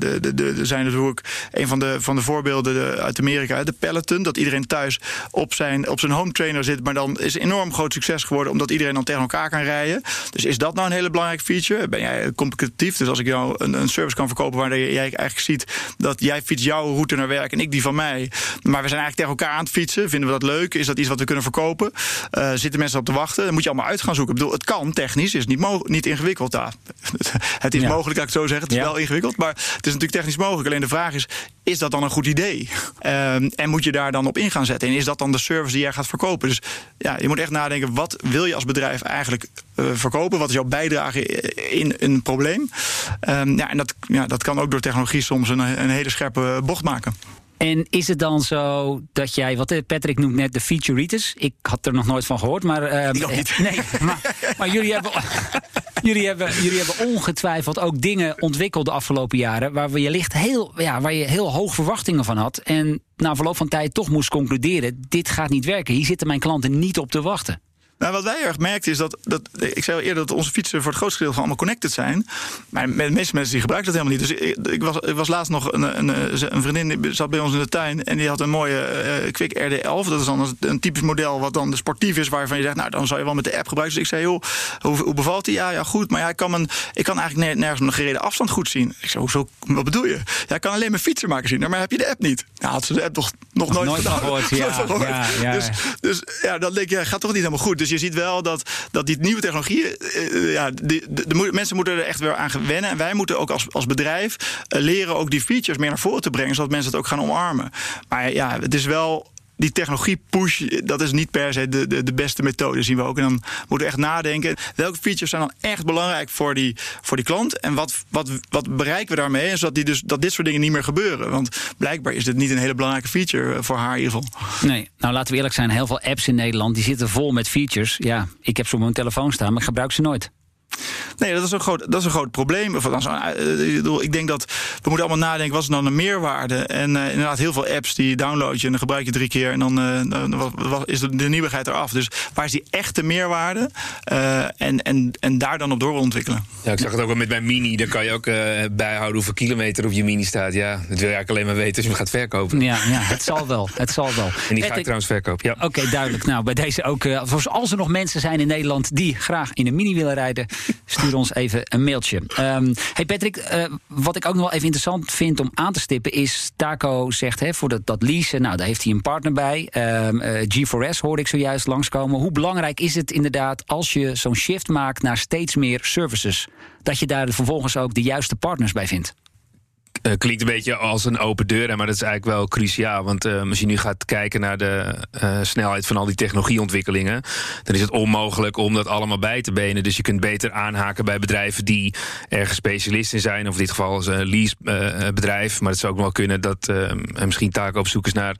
S2: De, de, de zijn natuurlijk een van de, van de voorbeelden uit Amerika, de Peloton. Dat iedereen thuis op zijn, op zijn home trainer zit. Maar dan is een enorm groot succes geworden omdat iedereen dan tegen elkaar kan rijden. Dus is dat nou een hele belangrijke feature? Ben jij competitief? Dus als ik jou een, een service kan verkopen waar jij eigenlijk ziet dat jij fietst jouw route naar werk en ik die van mij. Maar we zijn eigenlijk tegen elkaar aan het fietsen. Vinden we dat leuk? Is dat iets wat we kunnen verkopen? Uh, zitten mensen op te wachten? Dan moet je allemaal uit gaan zoeken. Ik bedoel, het kan technisch, is niet, niet ingewikkeld. Ja, *laughs* het is ja. mogelijk, dat ik het zo zeggen. Het is ja. wel ingewikkeld, maar het is natuurlijk technisch mogelijk. Alleen de vraag is, is dat dan een goed idee? Um, *laughs* en moet je daar dan op in gaan zetten? En is dat dan de service die jij gaat verkopen? Dus ja, je moet echt nadenken, wat wil je als bedrijf eigenlijk uh, verkopen? Wat is jouw bijdrage in een probleem? Um, ja, en dat, ja, dat kan ook door technologie soms een, een hele scherpe bocht maken.
S1: En is het dan zo dat jij, wat Patrick noemt net de featureitis. Ik had er nog nooit van gehoord, maar.
S2: Niet. *laughs*
S1: Nee, maar, maar jullie, hebben, *laughs* jullie, hebben, jullie hebben ongetwijfeld ook dingen ontwikkeld de afgelopen jaren. waar je licht heel, ja, waar je heel hoog verwachtingen van had. En na verloop van tijd toch moest concluderen: dit gaat niet werken. Hier zitten mijn klanten niet op te wachten.
S2: Nou, wat wij erg merkten is dat, dat. Ik zei al eerder dat onze fietsen voor het grootste gedeelte allemaal connected zijn. Maar de meeste mensen die gebruiken dat helemaal niet. Dus ik, ik was, ik was laatst nog een, een, een vriendin die zat bij ons in de tuin. En die had een mooie uh, Quick RD11. Dat is dan een, typisch model wat dan sportief is. Waarvan je zegt, nou dan zou je wel met de app gebruiken. Dus ik zei, joh, hoe, hoe bevalt die? Ja, ja, goed. Maar ja, ik, kan mijn, ik kan eigenlijk nergens mijn gereden afstand goed zien. Ik zei, hoezo? Wat bedoel je? Ja, ik kan alleen mijn fietsenmaker zien. Nou, maar heb je de app niet? Nou, had ze de app nog, nog,
S1: nog
S2: nooit,
S1: nooit
S2: gedaan.
S1: gehoord. *laughs* Ja. Ja, ja.
S2: Dus, dus ja, dan denk je, gaat toch niet helemaal goed. Dus je ziet wel dat dat die nieuwe technologieën, uh, ja, de, mensen moeten er echt weer aan wennen. En wij moeten ook als, als bedrijf uh, leren ook die features meer naar voren te brengen, zodat mensen het ook gaan omarmen. Maar ja, het is wel die technologie push, dat is niet per se de, de, de beste methode, zien we ook. En dan moeten we echt nadenken, welke features zijn dan echt belangrijk voor die, voor die klant? En wat, wat, wat bereiken we daarmee? En zodat die dus, dat dit soort dingen niet meer gebeuren. Want blijkbaar is dit niet een hele belangrijke feature voor haar in ieder geval.
S1: Nee, nou laten we eerlijk zijn, heel veel apps in Nederland die zitten vol met features. Ja, ik heb ze op mijn telefoon staan, maar ik gebruik ze nooit.
S2: Nee, dat is een groot, dat is een groot probleem. Of, althans, eh, ik bedoel, Ik denk dat we moeten allemaal nadenken, wat is dan een meerwaarde? En eh, inderdaad, heel veel apps die download je en dan gebruik je drie keer en dan, eh, dan wa- wa- is de, de nieuwigheid eraf. Dus waar is die echte meerwaarde? Eh, en, en, en daar dan op doorontwikkelen.
S3: Ja, ik zag het ook wel met mijn mini. Dan kan je ook eh, bijhouden hoeveel kilometer op je mini staat. Ja, dat wil je eigenlijk alleen maar weten als je hem gaat verkopen.
S1: Ja, ja, het zal wel. Het zal wel. *laughs*
S3: En die ga ik trouwens verkopen. Ja.
S1: Oké, duidelijk. Nou, bij deze ook. eh, voor als er nog mensen zijn in Nederland die graag in een mini willen rijden, *laughs* stuur ons even een mailtje. Ehm, hey Patrick, eh, wat ik ook nog wel even interessant vind om aan te stippen is. Taco zegt hè, voor dat, dat leasen, nou, daar heeft hij een partner bij. Ehm, eh, G4S hoorde ik zojuist langskomen. Hoe belangrijk is het inderdaad als je zo'n shift maakt naar steeds meer services? Dat je daar vervolgens ook de juiste partners bij vindt.
S3: Eh, klinkt een beetje als een open deur, maar dat is eigenlijk wel cruciaal. Want eh, als je nu gaat kijken naar de eh, snelheid van al die technologieontwikkelingen, dan is het onmogelijk om dat allemaal bij te benen. Dus je kunt beter aanhaken bij bedrijven die ergens specialist in zijn, of in dit geval als een leasebedrijf. maar het zou ook wel kunnen dat misschien taken op zoek is naar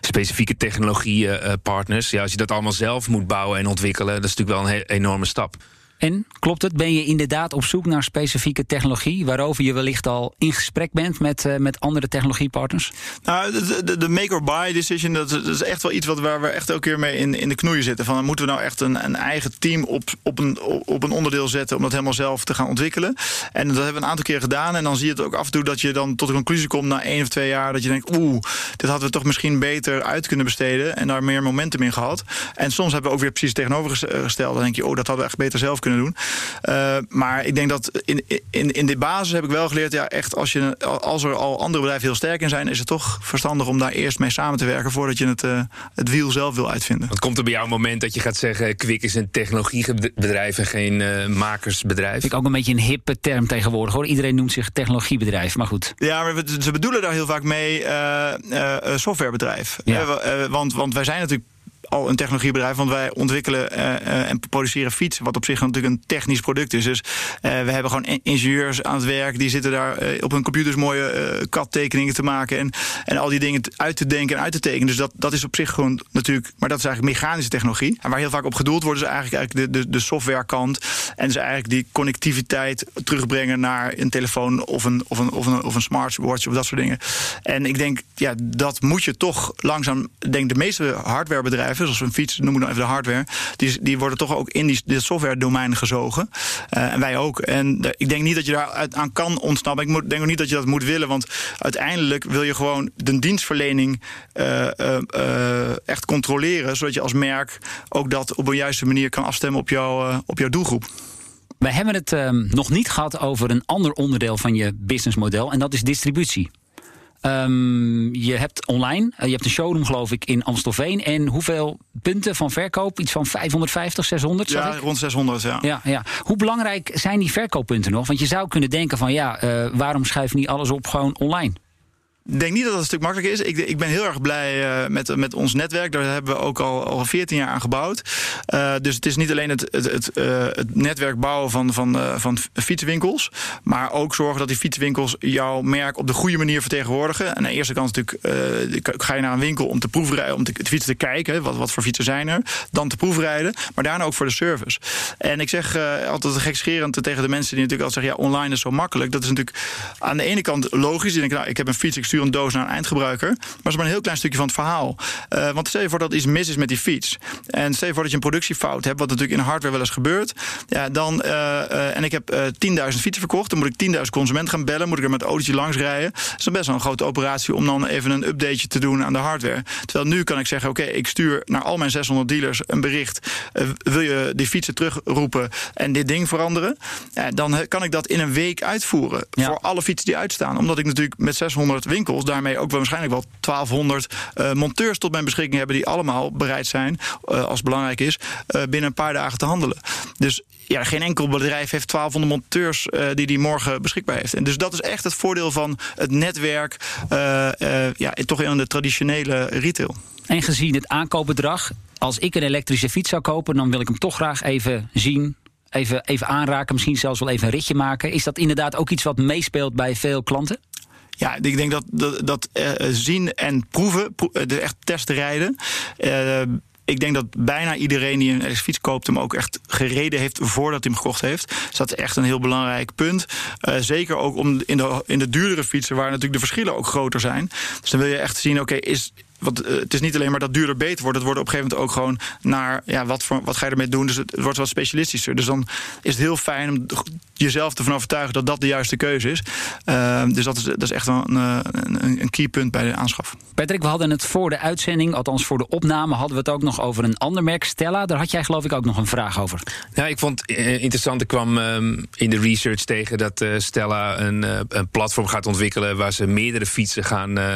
S3: specifieke technologiepartners. ja, als je dat allemaal zelf moet bouwen en ontwikkelen, dat is natuurlijk wel een enorme stap.
S1: En klopt het? Ben je inderdaad op zoek naar specifieke technologie, waarover je wellicht al in gesprek bent met, eh, met andere technologiepartners?
S2: Nou, de, de, make or buy decision, dat, is- echt wel iets wat waar we echt elke keer mee in, in de knoeien zitten. Van, moeten we nou echt een, een eigen team op, op, een, op een onderdeel zetten om dat helemaal zelf te gaan ontwikkelen? En dat hebben we een aantal keer gedaan. En dan zie je het ook af en toe dat je dan tot de conclusie komt na één of twee jaar dat je denkt, oeh, dit hadden we toch misschien beter uit kunnen besteden en daar meer momentum in gehad. En soms hebben we ook weer precies het tegenovergestelde. Dan denk je, oh, dat hadden we echt beter zelf kunnen doen. Eh, maar ik denk dat in, in, in de basis heb ik wel geleerd, ja, echt als, je, als er al andere bedrijven heel sterk in zijn, is het toch verstandig om daar eerst mee samen te werken voordat je het, eh, het wiel zelf wil uitvinden.
S3: Want komt er bij jou een moment dat je gaat zeggen: Kwik is een technologiebedrijf en geen eh, makersbedrijf?
S1: Vind ik ook een beetje een hippe term tegenwoordig hoor. Iedereen noemt zich technologiebedrijf, maar goed.
S2: Ja, maar we- ze bedoelen daar heel vaak mee eh, eh, eh, softwarebedrijf.
S1: Ja.
S2: Wa- want, want wij zijn natuurlijk al een technologiebedrijf, want wij ontwikkelen eh, eh, en produceren fietsen, wat op zich natuurlijk een technisch product is. Dus eh, we hebben gewoon in- ingenieurs aan het werk, die zitten daar op hun computers mooie kattekeningen te maken en, en al die dingen uit te denken en uit te tekenen. Dus dat, dat is op zich gewoon natuurlijk, maar dat is eigenlijk mechanische technologie. En waar heel vaak op gedoeld wordt, is eigenlijk, eigenlijk de, de, softwarekant. En dus eigenlijk die connectiviteit terugbrengen naar een telefoon of een, of een, of een, of een smartwatch of dat soort dingen. En ik denk, ja, dat moet je toch langzaam. Denk de meeste hardwarebedrijven, zoals een fiets, noem dan even de hardware, die, die worden toch ook in die, dit software domein gezogen. Eh, en wij ook. En ik denk niet dat je daar aan kan ontsnappen. Ik moet, denk ook niet dat je dat moet willen, want uiteindelijk wil je gewoon de dienstverlening eh, eh, echt controleren, zodat je als merk ook dat op een juiste manier kan afstemmen op, jouw op jouw doelgroep.
S1: Wij hebben het ehm, nog niet gehad over een ander onderdeel van je businessmodel. En dat is distributie. Ehm, je hebt online, eh, je hebt een showroom geloof ik in Amstelveen. En hoeveel punten van verkoop? Iets van 550, 600 zag
S2: Ja,
S1: ik?
S2: rond 600, ja.
S1: Ja, ja. Hoe belangrijk zijn die verkooppunten nog? Want je zou kunnen denken van ja, eh, waarom schuiven niet alles op gewoon online?
S2: Ik denk niet dat dat een stuk makkelijker is. Ik, ik ben heel erg blij eh, met, met ons netwerk. Daar hebben we ook al, al 14 jaar aan gebouwd. Eh, dus het is niet alleen het, het, het, eh, het netwerk bouwen van, van, van fietswinkels. Maar ook zorgen dat die fietswinkels jouw merk op de goede manier vertegenwoordigen. En aan de eerste kant natuurlijk ga je naar een winkel om te proefrijden, om de fietsen te kijken. Wat, wat voor fietsen zijn er. Dan te proefrijden. Maar daarna ook voor de service. En ik zeg altijd gekscherend tegen de mensen die natuurlijk altijd zeggen: ja, online is zo makkelijk. Dat is natuurlijk aan de ene kant logisch. Denken, nou, ik heb een fiets, ik stuur een doos naar een eindgebruiker. Maar dat is maar een heel klein stukje van het verhaal. Eh, want stel je voor dat iets mis is met die fiets. En stel je voor dat je een productiefout hebt, wat natuurlijk in hardware wel eens gebeurt. Ja, dan, eh, eh, en ik heb eh 10.000 fietsen verkocht. Dan moet ik 10.000 consumenten gaan bellen. Moet ik er met een autootje langs rijden. Dat is dan best wel een grote operatie om dan even een updateje te doen aan de hardware. Terwijl nu kan ik zeggen, oké, ik stuur naar al mijn 600 dealers een bericht. Wil je die fietsen terugroepen en dit ding veranderen? Ja, dan kan ik dat in een week uitvoeren.
S1: Ja.
S2: Voor alle fietsen die uitstaan. Omdat ik natuurlijk met 600 winkels daarmee ook waarschijnlijk wel 1200 eh, monteurs tot mijn beschikking hebben. die allemaal bereid zijn, eh, als belangrijk is, eh, binnen een paar dagen te handelen. Dus ja, geen enkel bedrijf heeft 1200 monteurs die die morgen beschikbaar heeft. En dus dat is echt het voordeel van het netwerk, ja, toch in de traditionele retail.
S1: En gezien het aankoopbedrag, als ik een elektrische fiets zou kopen, dan wil ik hem toch graag even zien. Even, even aanraken, misschien zelfs wel even een ritje maken. Is dat inderdaad ook iets wat meespeelt bij veel klanten?
S2: Ja, ik denk dat, dat, dat eh, zien en proeven, pro- eh, de echt testen rijden. eh, ik denk dat bijna iedereen die een elektrische fiets koopt, hem ook echt gereden heeft voordat hij hem gekocht heeft. Dus dat is echt een heel belangrijk punt. Zeker ook om in de, in de duurdere fietsen, waar natuurlijk de verschillen ook groter zijn. Dus dan wil je echt zien, oké, is want uh, het is niet alleen maar dat duurder beter wordt. Het wordt op een gegeven moment ook gewoon naar ja, wat, voor, wat ga je ermee doen. Dus het wordt wat specialistischer. Dus dan is het heel fijn om jezelf ervan overtuigen dat dat de juiste keuze is. Uh, dus dat is, dat is echt wel een, een, een key punt bij de aanschaf.
S1: Patrick, we hadden het voor de uitzending, althans voor de opname, hadden we het ook nog over een ander merk, Stella. Daar had jij geloof ik ook nog een vraag over.
S3: Nou, ik vond het interessant. Ik kwam um, in de research tegen dat uh, Stella een, uh, een platform gaat ontwikkelen waar ze meerdere fietsen gaan, uh,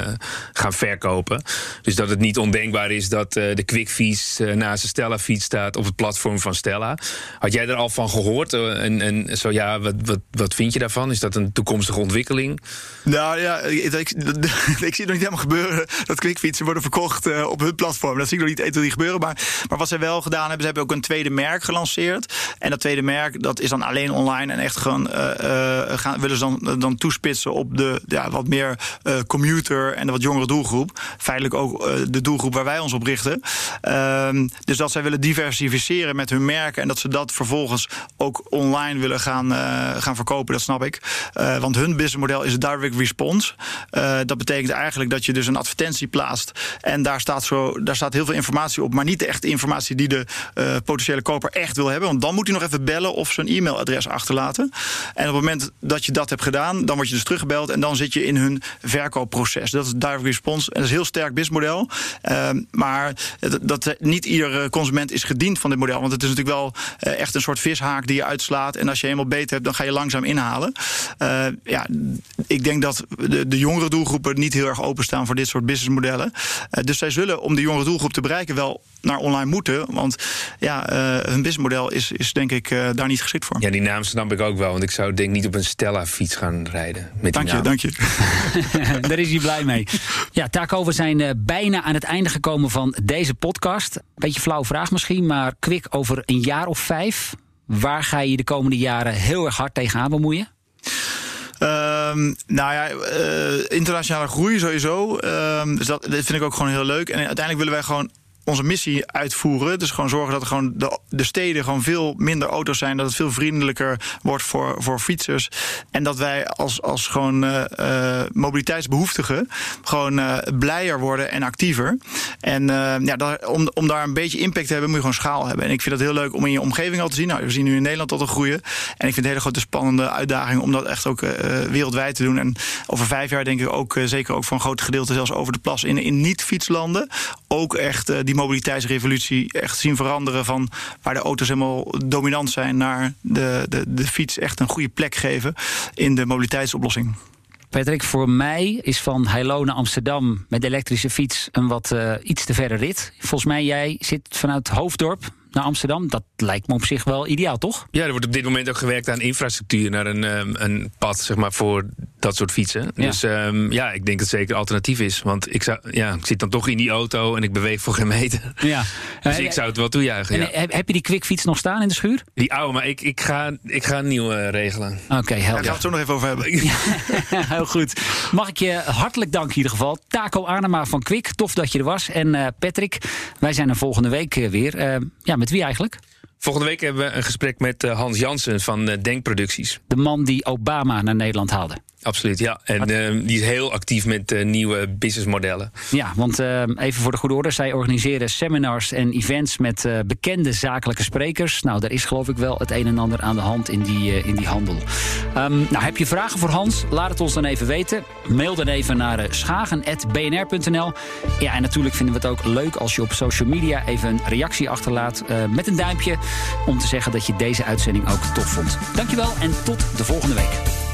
S3: gaan verkopen. Dus dat het niet ondenkbaar is dat uh, de Quickfiets uh, naast de Stella-fiets staat op het platform van Stella. Had jij er al van gehoord? Uh, en, zo ja, wat, wat, wat vind je daarvan? Is dat een toekomstige ontwikkeling?
S2: Nou ja, ik, ik, *laughs* zie het nog niet helemaal gebeuren dat Quickfietsen worden verkocht op hun platform. Dat zie ik nog niet 1, 2, gebeuren. Maar, maar wat ze wel gedaan hebben, ze hebben ook een tweede merk gelanceerd. En dat tweede merk, dat is dan alleen online en echt gewoon gaan, willen ze dan, dan toespitsen op de ja, wat meer commuter en de wat jongere doelgroep. Feitelijk ook de doelgroep waar wij ons op richten. Um, dus dat zij willen diversificeren met hun merken en dat ze dat vervolgens ook online willen gaan, uh, gaan verkopen, dat snap ik. Uh, want hun businessmodel is direct response. Dat betekent eigenlijk dat je dus een advertentie plaatst en daar staat, zo, daar staat heel veel informatie op, maar niet de echte informatie die de potentiële koper echt wil hebben. Want dan moet hij nog even bellen of zijn e-mailadres achterlaten. En op het moment dat je dat hebt gedaan, dan word je dus teruggebeld en dan zit je in hun verkoopproces. Dat is direct response en dat is heel sterk businessmodel. Uh, maar dat, niet iedere consument is gediend van dit model. Want het is natuurlijk wel uh, echt een soort vishaak die je uitslaat. En als je helemaal beter hebt, dan ga je langzaam inhalen. Uh, ja, ik denk dat de, de jongere doelgroepen niet heel erg openstaan voor dit soort businessmodellen. Dus zij zullen, om de jongere doelgroep te bereiken, wel naar online moeten. Want ja, hun businessmodel is, is denk ik daar niet geschikt voor.
S3: Ja, die naam snap ik ook wel. Want ik zou denk niet op een Stella-fiets gaan rijden. Met
S2: dank je, dank je. *laughs*
S1: daar is hij blij mee. Ja, Taco, we zijn bijna aan het einde gekomen van deze podcast. Beetje flauwe vraag misschien, maar kwik over een jaar of vijf. Waar ga je de komende jaren heel erg hard tegenaan bemoeien?
S2: Um, nou ja, uh, internationale groei sowieso. Um, dus dat, dat vind ik ook gewoon heel leuk. En uiteindelijk willen wij gewoon onze missie uitvoeren. Dus gewoon zorgen dat er gewoon de, de steden gewoon veel minder auto's zijn. Dat het veel vriendelijker wordt voor, voor fietsers. En dat wij als, als gewoon uh, mobiliteitsbehoeftigen gewoon uh, blijer worden en actiever. En ja, om, om daar een beetje impact te hebben, moet je gewoon schaal hebben. En ik vind dat heel leuk om in je omgeving al te zien. Nou, we zien nu in Nederland dat al groeien. En ik vind het een hele grote spannende uitdaging om dat echt ook wereldwijd te doen. En over vijf jaar denk ik ook zeker ook voor een groot gedeelte zelfs over de plas in, in niet-fietslanden. Ook echt die mobiliteitsrevolutie echt zien veranderen van waar de auto's helemaal dominant zijn naar de, de, de fiets echt een goede plek geven in de mobiliteitsoplossing.
S1: Patrick, voor mij is van Heilo naar Amsterdam met de elektrische fiets een wat uh, iets te verre rit. Volgens mij, jij zit vanuit Hoofddorp naar Amsterdam. Dat lijkt me op zich wel ideaal, toch?
S3: Ja, er wordt op dit moment ook gewerkt aan infrastructuur, naar een, um, een pad zeg maar, voor dat soort fietsen. Ja. Dus um, ja, ik denk dat het zeker alternatief is. Want ik, zou, ja, ik zit dan toch in die auto en ik beweeg voor geen meter. Ja. *laughs* dus uh, ik zou het wel toejuichen.
S1: En, ja. Heb je die quickfiets nog staan in de schuur?
S3: Die oude, maar ik, ik, ga, ik ga een nieuwe uh, regelen.
S1: Oké, okay, helder. Daar
S2: gaan we het zo nog even over hebben. *laughs* *laughs*
S1: Heel goed. Mag ik je hartelijk danken in ieder geval. Taco Arnema van Kwik, tof dat je er was. En uh, Patrick, wij zijn er volgende week weer. ja, met wie eigenlijk?
S3: Volgende week hebben we een gesprek met Hans Jansen van Denkproducties.
S1: De man die Obama naar Nederland haalde.
S3: Absoluut, ja. En uh, die is heel actief met uh, nieuwe businessmodellen.
S1: Ja, want uh, even voor de goede orde. Zij organiseren seminars en events met bekende zakelijke sprekers. Nou, daar is geloof ik wel het een en ander aan de hand in die, in die handel. Um, nou, heb je vragen voor Hans? Laat het ons dan even weten. Mail dan even naar schagen.bnr.nl. Ja, en natuurlijk vinden we het ook leuk als je op social media even een reactie achterlaat met een duimpje. Om te zeggen dat je deze uitzending ook tof vond. Dankjewel en tot de volgende week.